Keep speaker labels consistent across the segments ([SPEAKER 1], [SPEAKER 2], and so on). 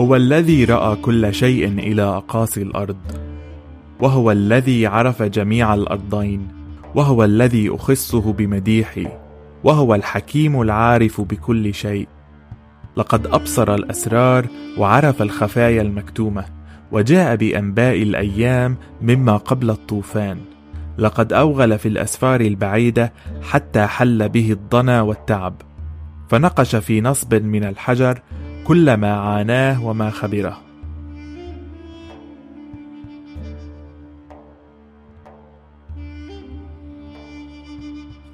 [SPEAKER 1] هو الذي رأى كل شيء إلى أقاصي الأرض وهو الذي عرف جميع الأرضين وهو الذي أخصه بمديحي وهو الحكيم العارف بكل شيء. لقد أبصر الأسرار وعرف الخفايا المكتومة وجاء بأنباء الأيام مما قبل الطوفان. لقد أوغل في الأسفار البعيدة حتى حل به الضنا والتعب فنقش في نصب من الحجر كل ما عاناه وما خبره.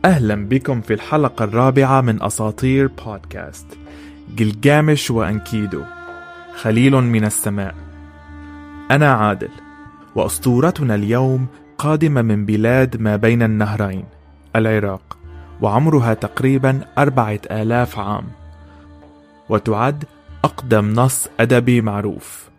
[SPEAKER 1] أهلا بكم في الحلقة الرابعة من أساطير بودكاست. جلجامش وأنكيدو خليل من السماء. أنا عادل وأسطورتنا اليوم قادمة من بلاد ما بين النهرين العراق وعمرها تقريبا أربعة آلاف عام. وتعد أقدم نص أدبي معروف.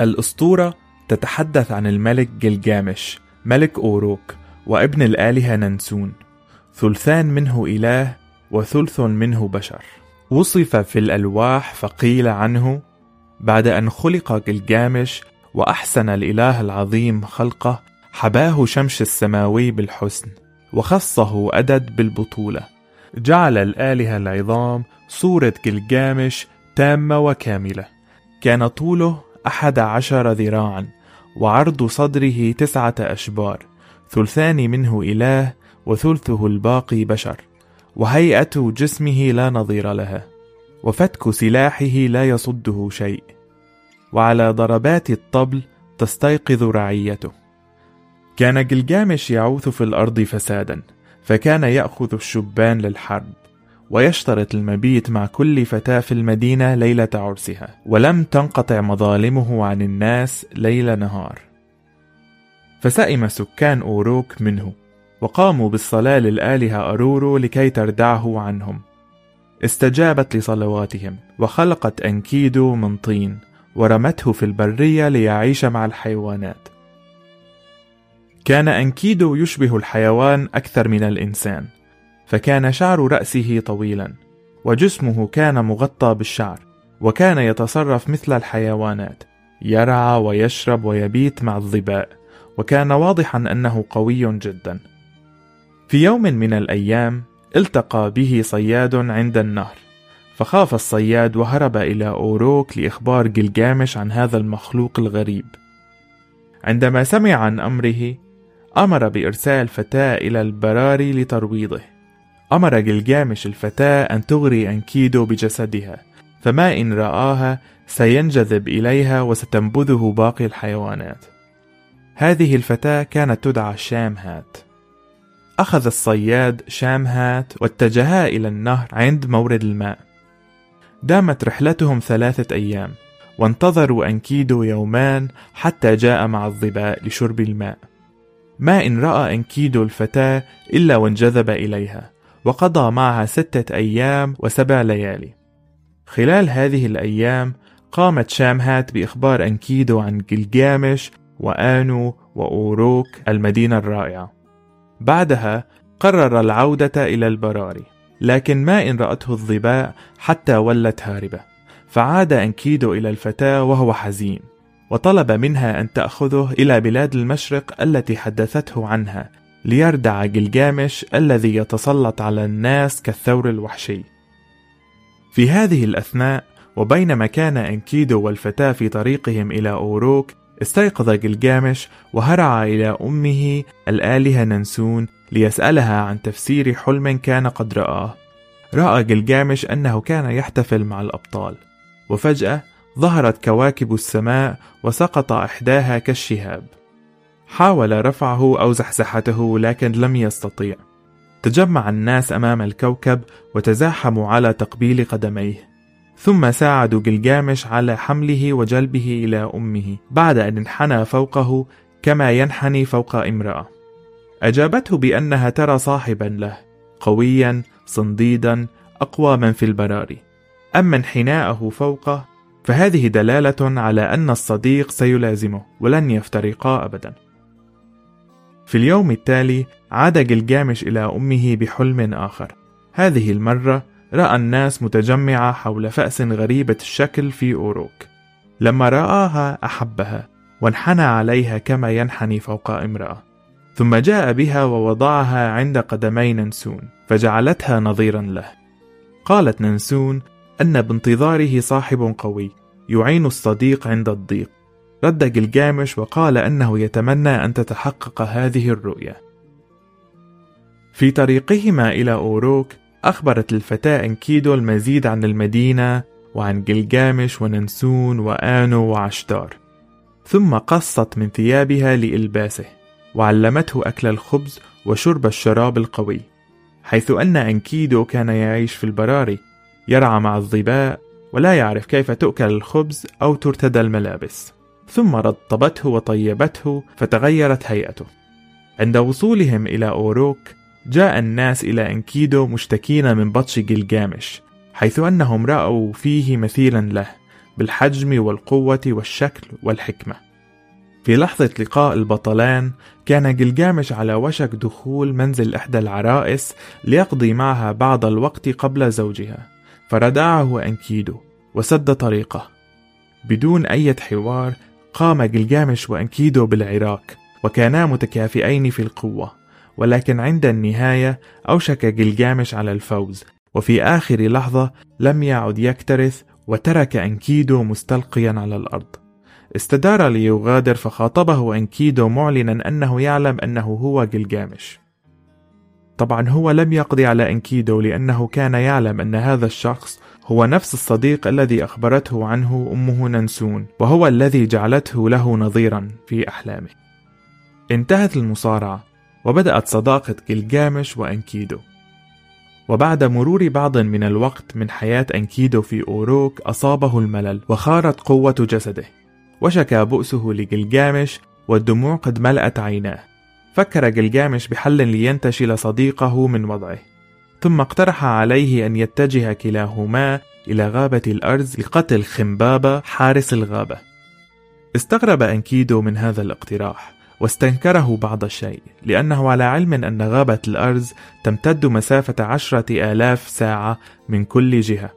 [SPEAKER 1] الأسطورة تتحدث عن الملك جلجامش ملك أوروك وابن الآلهة ننسون ثلثان منه إله وثلث منه بشر. وصف في الألواح فقيل عنه بعد أن خلق جلجامش وأحسن الإله العظيم خلقه حباه شمش السماوي بالحسن. وخصه أدد بالبطولة. جعل الآلهة العظام صورة جلجامش تامة وكاملة. كان طوله أحد عشر ذراعا وعرض صدره تسعة أشبار ثلثان منه إله وثلثه الباقي بشر وهيئة جسمه لا نظير لها وفتك سلاحه لا يصده شيء. وعلى ضربات الطبل تستيقظ رعيته. كان جلجامش يعوث في الأرض فسادا فكان يأخذ الشبان للحرب ويشترط المبيت مع كل فتاة في المدينة ليلة عرسها ولم تنقطع مظالمه عن الناس ليل نهار. فسئم سكان أوروك منه وقاموا بالصلاة للآلهة أرورو لكي تردعه عنهم. استجابت لصلواتهم وخلقت أنكيدو من طين ورمته في البرية ليعيش مع الحيوانات. كان أنكيدو يشبه الحيوان أكثر من الإنسان فكان شعر رأسه طويلا وجسمه كان مغطى بالشعر وكان يتصرف مثل الحيوانات يرعى ويشرب ويبيت مع الظباء وكان واضحا أنه قوي جدا. في يوم من الأيام التقى به صياد عند النهر فخاف الصياد وهرب إلى أوروك لإخبار جلجامش عن هذا المخلوق الغريب. عندما سمع عن أمره أمر بإرسال فتاة إلى البراري لترويضه. أمر جلجامش الفتاة أن تغري أنكيدو بجسدها فما إن رآها سينجذب إليها وستنبذه باقي الحيوانات. هذه الفتاة كانت تدعى شامهات أخذ الصياد شامهات واتجها إلى النهر عند مورد الماء. دامت رحلتهم ثلاثة أيام وانتظروا أنكيدو يومان حتى جاء مع الظباء لشرب الماء. ما إن رأى أنكيدو الفتاة إلا وانجذب إليها وقضى معها ستة أيام وسبع ليالي. خلال هذه الأيام قامت شامهات بإخبار أنكيدو عن جلجامش وآنو وأوروك المدينة الرائعة. بعدها قرر العودة إلى البراري لكن ما إن رأته الظباء حتى ولت هاربة فعاد أنكيدو إلى الفتاة وهو حزين. وطلب منها أن تأخذه إلى بلاد المشرق التي حدثته عنها ليردع جلجامش الذي يتسلط على الناس كالثور الوحشي. في هذه الأثناء وبينما كان أنكيدو والفتاة في طريقهم إلى أوروك استيقظ جلجامش وهرع إلى أمه الآلهة ننسون ليسألها عن تفسير حلم كان قد رآه. رأى جلجامش أنه كان يحتفل مع الأبطال وفجأة ظهرت كواكب السماء وسقط إحداها كالشهاب. حاول رفعه أو زحزحته لكن لم يستطيع. تجمع الناس أمام الكوكب وتزاحموا على تقبيل قدميه. ثم ساعدوا جلجامش على حمله وجلبه إلى أمه. بعد أن انحنى فوقه كما ينحني فوق امرأة. أجابته بأنها ترى صاحبا له قويا صنديدا أقوى من في البراري. أما انحناءه فوقه فهذه دلالة على أن الصديق سيلازمه ولن يفترقا أبدا. في اليوم التالي عاد جلجامش إلى أمه بحلم آخر. هذه المرة رأى الناس متجمعة حول فأس غريبة الشكل في أوروك. لما رآها أحبها وانحنى عليها كما ينحني فوق امرأة. ثم جاء بها ووضعها عند قدمي ننسون فجعلتها نظيرا له. قالت ننسون أن بانتظاره صاحب قوي يعين الصديق عند الضيق. رد جلجامش وقال أنه يتمنى أن تتحقق هذه الرؤية. في طريقهما إلى أوروك أخبرت الفتاة أنكيدو المزيد عن المدينة وعن جلجامش وننسون وآنو وعشتار ثم قصت من ثيابها لإلباسه وعلمته أكل الخبز وشرب الشراب القوي حيث أن أنكيدو كان يعيش في البراري. يرعى مع الظباء ولا يعرف كيف تؤكل الخبز أو ترتدى الملابس ثم رطبته وطيبته فتغيرت هيئته. عند وصولهم إلى أوروك جاء الناس إلى أنكيدو مشتكين من بطش جلجامش حيث أنهم رأوا فيه مثيلا له بالحجم والقوة والشكل والحكمة. في لحظة لقاء البطلان كان جلجامش على وشك دخول منزل إحدى العرائس ليقضي معها بعض الوقت قبل زوجها. فردعه أنكيدو وسد طريقه. بدون أي حوار قام جلجامش وأنكيدو بالعراك وكانا متكافئين في القوة ولكن عند النهاية أوشك جلجامش على الفوز وفي آخر لحظة لم يعد يكترث وترك أنكيدو مستلقيا على الأرض. استدار ليغادر فخاطبه أنكيدو معلنا أنه يعلم أنه هو جلجامش. طبعا هو لم يقضي على أنكيدو لأنه كان يعلم أن هذا الشخص هو نفس الصديق الذي أخبرته عنه أمه ننسون وهو الذي جعلته له نظيرا في أحلامه. انتهت المصارعة وبدأت صداقة جلجامش وأنكيدو. وبعد مرور بعض من الوقت من حياة أنكيدو في أوروك أصابه الملل وخارت قوة جسده وشكى بؤسه لجلجامش والدموع قد ملأت عيناه. فكر جلجامش بحل لينتشل صديقه من وضعه ثم اقترح عليه أن يتجه كلاهما إلى غابة الأرز لقتل خمبابة حارس الغابة. استغرب أنكيدو من هذا الاقتراح واستنكره بعض الشيء لأنه على علم أن غابة الأرز تمتد مسافة عشرة آلاف ساعة من كل جهة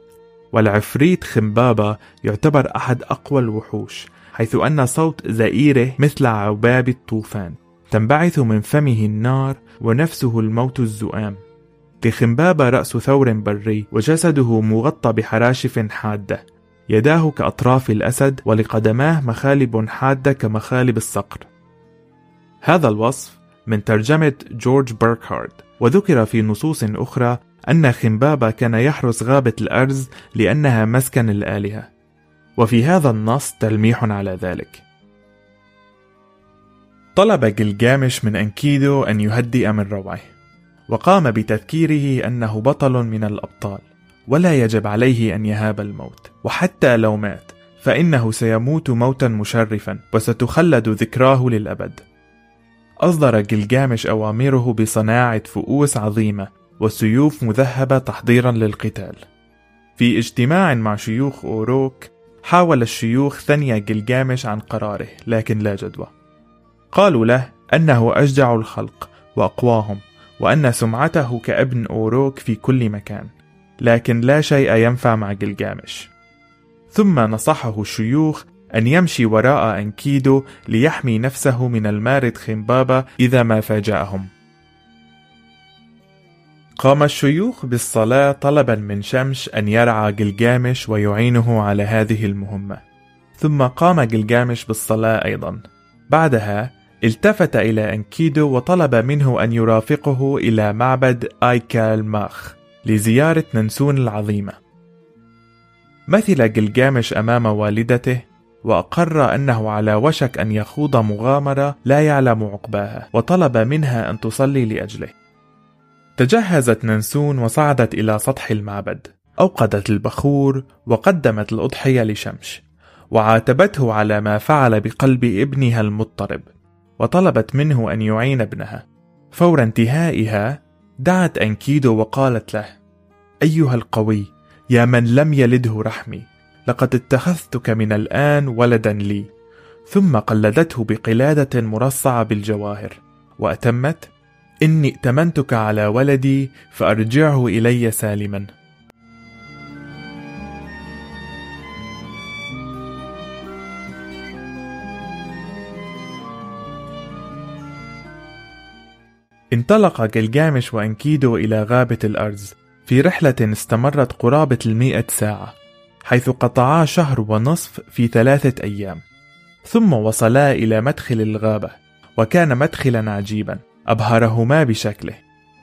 [SPEAKER 1] والعفريت خمبابة يعتبر أحد أقوى الوحوش حيث أن صوت زئيره مثل عباب الطوفان. تنبعث من فمه النار ونفسه الموت الزؤام. لخمبابة رأس ثور بري وجسده مغطى بحراشف حادة. يداه كأطراف الأسد ولقدماه مخالب حادة كمخالب الصقر. هذا الوصف من ترجمة جورج بيركهارد وذكر في نصوص أخرى أن خمبابة كان يحرس غابة الأرز لأنها مسكن الآلهة. وفي هذا النص تلميح على ذلك. طلب جلجامش من أنكيدو أن يهدئ من روعه وقام بتذكيره أنه بطل من الأبطال ولا يجب عليه أن يهاب الموت وحتى لو مات فإنه سيموت موتا مشرفا وستخلد ذكراه للأبد. أصدر جلجامش أوامره بصناعة فؤوس عظيمة وسيوف مذهبة تحضيرا للقتال. في اجتماع مع شيوخ أوروك حاول الشيوخ ثني جلجامش عن قراره لكن لا جدوى. قالوا له أنه أشجع الخلق وأقواهم وأن سمعته كابن أوروك في كل مكان لكن لا شيء ينفع مع جلجامش. ثم نصحه الشيوخ أن يمشي وراء أنكيدو ليحمي نفسه من المارد خمبابة إذا ما فاجأهم. قام الشيوخ بالصلاة طلبا من شمش أن يرعى جلجامش ويعينه على هذه المهمة. ثم قام جلجامش بالصلاة أيضا. بعدها التفت إلى أنكيدو وطلب منه أن يرافقه إلى معبد آيكال ماخ لزيارة ننسون العظيمة. مثل جلجامش أمام والدته وأقر أنه على وشك أن يخوض مغامرة لا يعلم عقباها وطلب منها أن تصلي لأجله. تجهزت ننسون وصعدت إلى سطح المعبد أوقدت البخور وقدمت الأضحية لشمش وعاتبته على ما فعل بقلب ابنها المضطرب. وطلبت منه أن يعين ابنها. فور انتهائها دعت أنكيدو وقالت له أيها القوي يا من لم يلده رحمي لقد اتخذتك من الآن ولدا لي ثم قلدته بقلادة مرصعة بالجواهر وأتمت إني ائتمنتك على ولدي فأرجعه إلي سالما. انطلق جلجامش وأنكيدو إلى غابة الأرز. في رحلة استمرت قرابة المئة ساعة حيث قطعا شهر ونصف في ثلاثة أيام. ثم وصلا إلى مدخل الغابة وكان مدخلا عجيبا أبهرهما بشكله.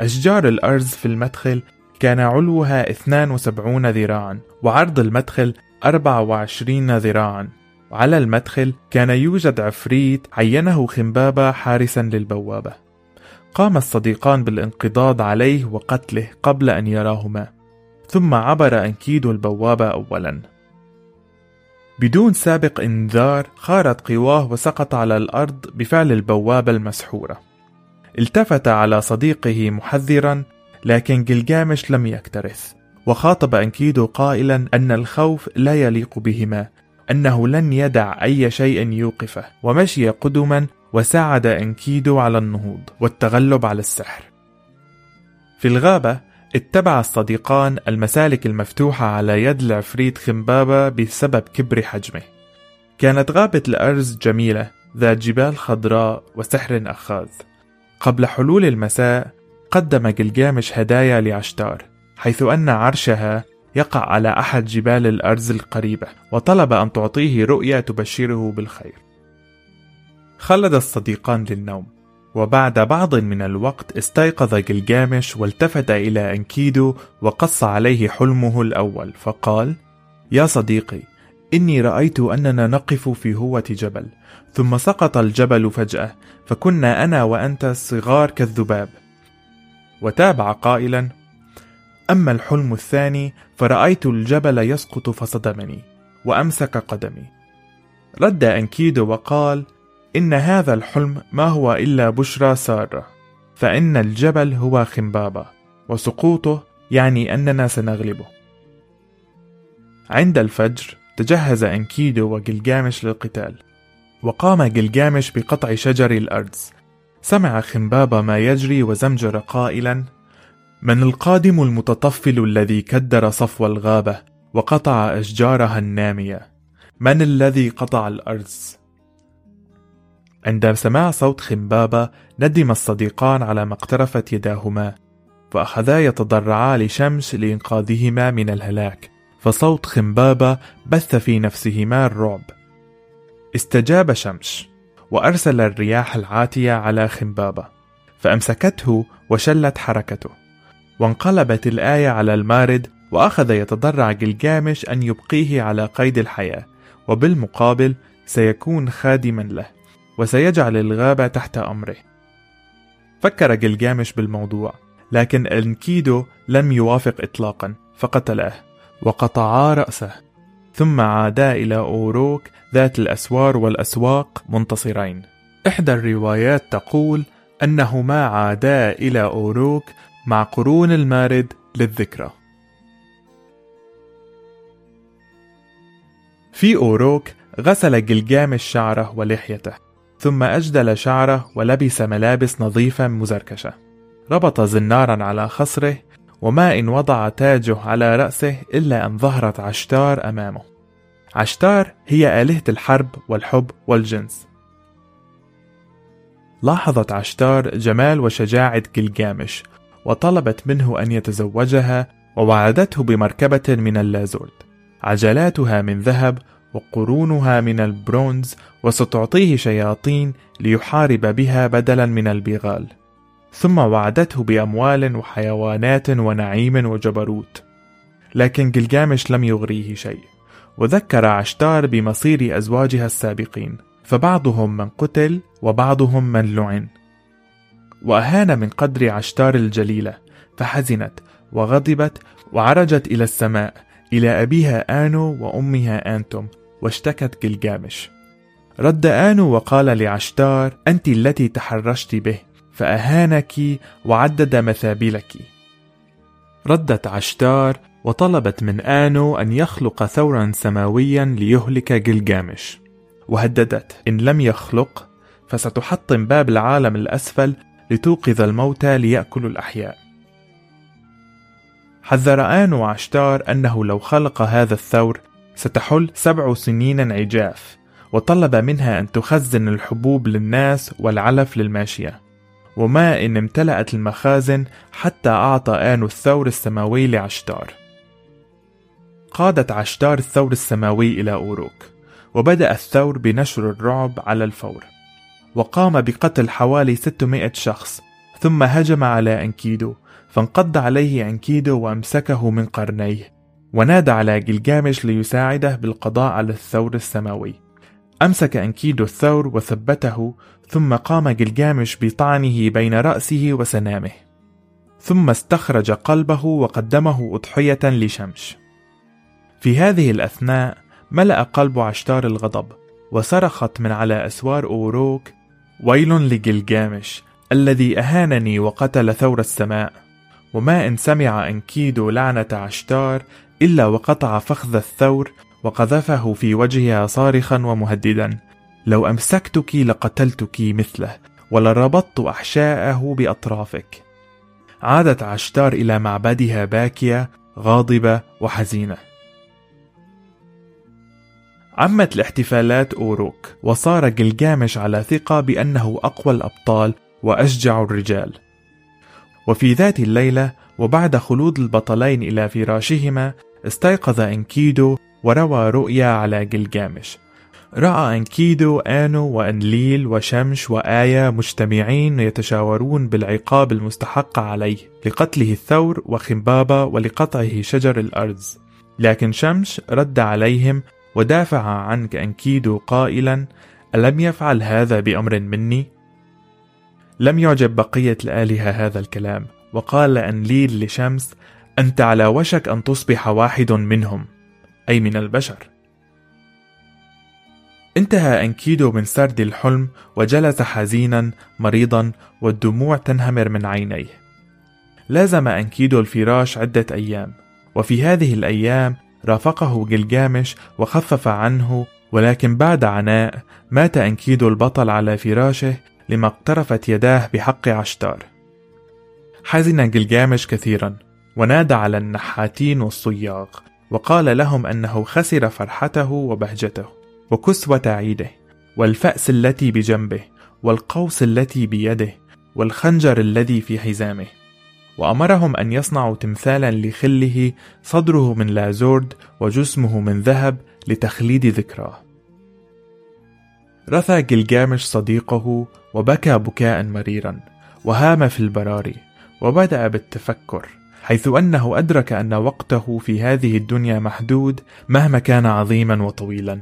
[SPEAKER 1] أشجار الأرز في المدخل كان علوها 72 ذراعا وعرض المدخل 24 ذراعا. وعلى المدخل كان يوجد عفريت عينه خنبابة حارسا للبوابة. قام الصديقان بالانقضاض عليه وقتله قبل أن يراهما ثم عبر أنكيدو البوابة أولا. بدون سابق إنذار خارت قواه وسقط على الأرض بفعل البوابة المسحورة. التفت على صديقه محذرا لكن جلجامش لم يكترث وخاطب أنكيدو قائلا أن الخوف لا يليق بهما أنه لن يدع أي شيء يوقفه ومشي قدما وساعد أنكيدو على النهوض والتغلب على السحر. في الغابة اتبع الصديقان المسالك المفتوحة على يد العفريت خمبابة بسبب كبر حجمه. كانت غابة الأرز جميلة ذات جبال خضراء وسحر أخاذ. قبل حلول المساء قدم جلجامش هدايا لعشتار حيث أن عرشها يقع على أحد جبال الأرز القريبة وطلب أن تعطيه رؤيا تبشره بالخير. خلد الصديقان للنوم وبعد بعض من الوقت استيقظ جلجامش والتفت إلى أنكيدو وقص عليه حلمه الأول فقال يا صديقي إني رأيت أننا نقف في هوة جبل ثم سقط الجبل فجأة فكنا أنا وأنت صغار كالذباب. وتابع قائلا أما الحلم الثاني فرأيت الجبل يسقط فصدمني وأمسك قدمي. رد أنكيدو وقال إن هذا الحلم ما هو إلا بشرى سارة فإن الجبل هو خمبابة وسقوطه يعني أننا سنغلبه. عند الفجر تجهز أنكيدو وجلجامش للقتال وقام جلجامش بقطع شجر الأرز سمع خمبابة ما يجري وزمجر قائلا من القادم المتطفل الذي كدر صفو الغابة وقطع أشجارها النامية؟ من الذي قطع الأرز عند سماع صوت خمبابة ندم الصديقان على ما اقترفت يداهما فأخذا يتضرعا لشمس لإنقاذهما من الهلاك فصوت خمبابة بث في نفسهما الرعب. استجاب شمس وأرسل الرياح العاتية على خمبابة فأمسكته وشلت حركته وانقلبت الآية على المارد وأخذ يتضرع جلجامش أن يبقيه على قيد الحياة وبالمقابل سيكون خادما له. وسيجعل الغابة تحت أمره. فكر جلجامش بالموضوع لكن أنكيدو لم يوافق إطلاقا فقتله وقطعا رأسه. ثم عادا إلى أوروك ذات الأسوار والأسواق منتصرين. إحدى الروايات تقول أنهما عادا إلى أوروك مع قرون المارد للذكرى. في أوروك غسل جلجامش شعره ولحيته. ثم أجدل شعره ولبس ملابس نظيفة مزركشة. ربط زنارا على خصره وما إن وضع تاجه على رأسه إلا أن ظهرت عشتار أمامه. عشتار هي آلهة الحرب والحب والجنس. لاحظت عشتار جمال وشجاعة جلجامش وطلبت منه أن يتزوجها ووعدته بمركبة من اللازورد عجلاتها من ذهب وقرونها من البرونز وستعطيه شياطين ليحارب بها بدلا من البغال. ثم وعدته بأموال وحيوانات ونعيم وجبروت. لكن جلجامش لم يغريه شيء. وذكر عشتار بمصير أزواجها السابقين. فبعضهم من قتل وبعضهم من لعن. وأهان من قدر عشتار الجليلة. فحزنت وغضبت وعرجت إلى السماء إلى أبيها آنو وأمها آنتم. واشتكت جلجامش. رد آنو وقال لعشتار أنت التي تحرشت به فأهانك وعدد مثابلك. ردت عشتار وطلبت من آنو أن يخلق ثورا سماويا ليهلك جلجامش. وهددت إن لم يخلق فستحطم باب العالم الأسفل لتوقظ الموتى ليأكلوا الأحياء. حذر آن وعشتار أنه لو خلق هذا الثور ستحل سبع سنين عجاف وطلب منها أن تخزن الحبوب للناس والعلف للماشية. وما إن امتلأت المخازن حتى أعطى آن الثور السماوي لعشتار. قادت عشتار الثور السماوي إلى أوروك وبدأ الثور بنشر الرعب على الفور. وقام بقتل حوالي 600 شخص ثم هجم على أنكيدو فانقض عليه أنكيدو وأمسكه من قرنيه. ونادى على جلجامش ليساعده بالقضاء على الثور السماوي. أمسك أنكيدو الثور وثبته ثم قام جلجامش بطعنه بين رأسه وسنامه. ثم استخرج قلبه وقدمه أضحية لشمش. في هذه الأثناء ملأ قلب عشتار الغضب وصرخت من على أسوار أوروك ويل لجلجامش الذي أهانني وقتل ثور السماء. وما إن سمع أنكيدو لعنة عشتار إلا وقطع فخذ الثور وقذفه في وجهها صارخا ومهددا. لو أمسكتك لقتلتك مثله ولربطت أحشاءه بأطرافك. عادت عشتار إلى معبدها باكية غاضبة وحزينة. عمت الاحتفالات أوروك وصار جلجامش على ثقة بأنه أقوى الأبطال وأشجع الرجال. وفي ذات الليلة وبعد خلود البطلين إلى فراشهما استيقظ إنكيدو وروى رؤيا على جلجامش رأى أنكيدو آنو وأنليل وشمش وآية مجتمعين يتشاورون بالعقاب المستحق عليه لقتله الثور وخمبابة ولقطعه شجر الأرز لكن شمش رد عليهم ودافع عن أنكيدو قائلا ألم يفعل هذا بأمر مني؟ لم يعجب بقية الآلهة هذا الكلام وقال أنليل لشمس أنت على وشك أن تصبح واحد منهم أي من البشر. انتهى أنكيدو من سرد الحلم وجلس حزينا مريضا والدموع تنهمر من عينيه. لازم أنكيدو الفراش عدة أيام وفي هذه الأيام رافقه جلجامش وخفف عنه ولكن بعد عناء مات أنكيدو البطل على فراشه لما اقترفت يداه بحق عشتار. حزن جلجامش كثيرا. ونادى على النحاتين والصياغ وقال لهم أنه خسر فرحته وبهجته وكسوة عيده والفأس التي بجنبه والقوس التي بيده والخنجر الذي في حزامه. وأمرهم أن يصنعوا تمثالا لخله صدره من لازورد وجسمه من ذهب لتخليد ذكراه رثى جلجامش صديقه وبكى بكاء مريرا وهام في البراري وبدأ بالتفكر. حيث أنه أدرك أن وقته في هذه الدنيا محدود مهما كان عظيما وطويلا.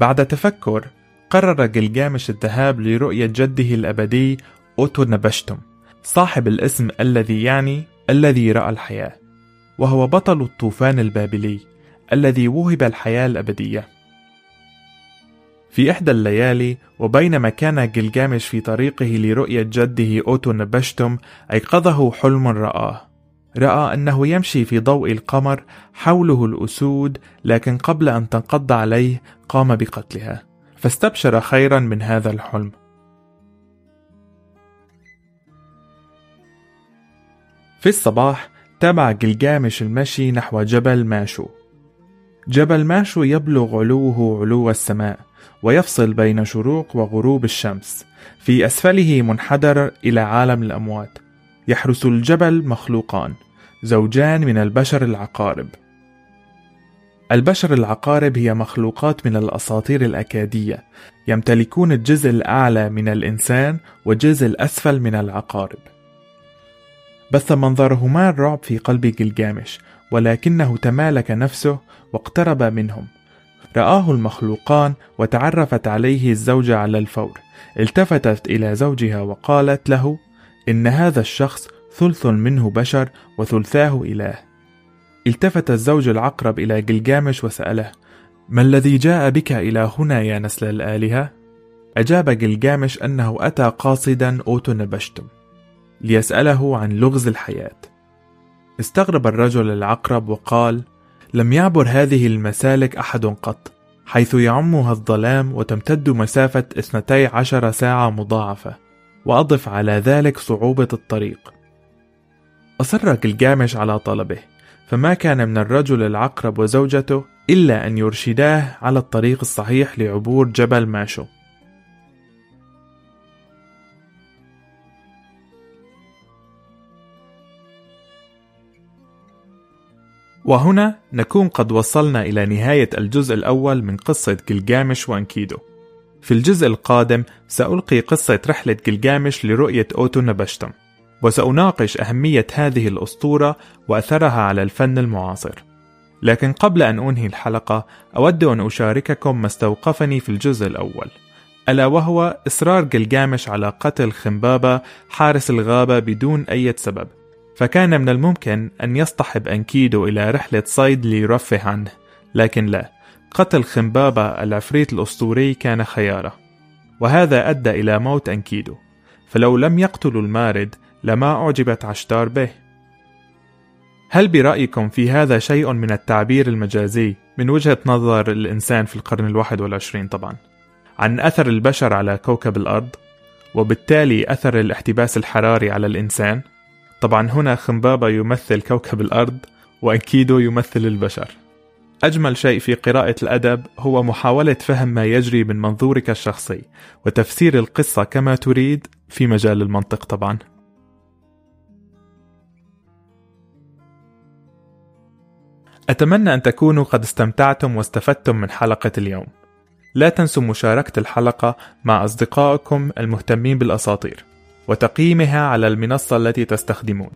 [SPEAKER 1] بعد تفكر قرر جلجامش الذهاب لرؤية جده الأبدي أوتو نبشتم صاحب الاسم الذي يعني الذي رأى الحياة وهو بطل الطوفان البابلي الذي وهب الحياة الأبدية. في إحدى الليالي وبينما كان جلجامش في طريقه لرؤية جده أوتو نبشتم أيقظه حلم رآه. رأى أنه يمشي في ضوء القمر حوله الأسود لكن قبل أن تنقض عليه قام بقتلها. فاستبشر خيرا من هذا الحلم. في الصباح تابع جلجامش المشي نحو جبل ماشو. جبل ماشو يبلغ علوه علو السماء. ويفصل بين شروق وغروب الشمس في أسفله منحدر إلى عالم الأموات. يحرس الجبل مخلوقان زوجان من البشر العقارب. البشر العقارب هي مخلوقات من الأساطير الأكادية يمتلكون الجزء الأعلى من الإنسان والجزء الأسفل من العقارب. بث منظرهما الرعب في قلب جلجامش ولكنه تمالك نفسه واقترب منهم. رآه المخلوقان وتعرفت عليه الزوجة على الفور. التفتت إلى زوجها وقالت له إن هذا الشخص ثلث منه بشر وثلثاه إله. التفت الزوج العقرب إلى جلجامش وسأله ما الذي جاء بك إلى هنا يا نسل الآلهة؟ أجاب جلجامش أنه أتى قاصدا أوتو نبشتم ليسأله عن لغز الحياة. استغرب الرجل العقرب وقال لم يعبر هذه المسالك أحد قط حيث يعمها الظلام وتمتد مسافة 12 ساعة مضاعفة. وأضف على ذلك صعوبة الطريق. أصر جلجامش على طلبه فما كان من الرجل العقرب وزوجته إلا أن يرشداه على الطريق الصحيح لعبور جبل ماشو. وهنا نكون قد وصلنا إلى نهاية الجزء الأول من قصة جلجامش وأنكيدو. في الجزء القادم سألقي قصة رحلة جلجامش لرؤية أوتو نبشتم وسأناقش أهمية هذه الأسطورة وأثرها على الفن المعاصر. لكن قبل أن أنهي الحلقة أود أن أشارككم ما استوقفني في الجزء الأول ألا وهو إصرار جلجامش على قتل خنبابة حارس الغابة بدون أي سبب. فكان من الممكن أن يصطحب أنكيدو إلى رحلة صيد ليرفه عنه لكن لا قتل خنبابة العفريت الأسطوري كان خيارة وهذا أدى إلى موت أنكيدو فلو لم يقتلوا المارد لما أعجبت عشتار به. هل برأيكم في هذا شيء من التعبير المجازي من وجهة نظر الإنسان في القرن الواحد والعشرين طبعا؟ عن أثر البشر على كوكب الأرض وبالتالي أثر الاحتباس الحراري على الإنسان؟ طبعا هنا خنبابة يمثل كوكب الأرض وأكيدو يمثل البشر. أجمل شيء في قراءة الأدب هو محاولة فهم ما يجري من منظورك الشخصي وتفسير القصة كما تريد في مجال المنطق طبعا. أتمنى أن تكونوا قد استمتعتم واستفدتم من حلقة اليوم. لا تنسوا مشاركة الحلقة مع أصدقائكم المهتمين بالأساطير. وتقييمها على المنصة التي تستخدمون.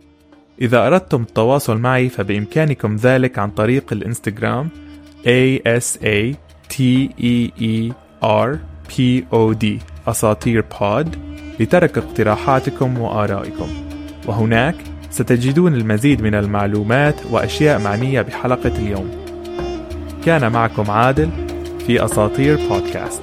[SPEAKER 1] إذا أردتم التواصل معي فبإمكانكم ذلك عن طريق الإنستغرام A S A T E E R P O D أساطير بود لترك اقتراحاتكم وآرائكم. وهناك ستجدون المزيد من المعلومات وأشياء معنية بحلقة اليوم. كان معكم عادل في أساطير بودكاست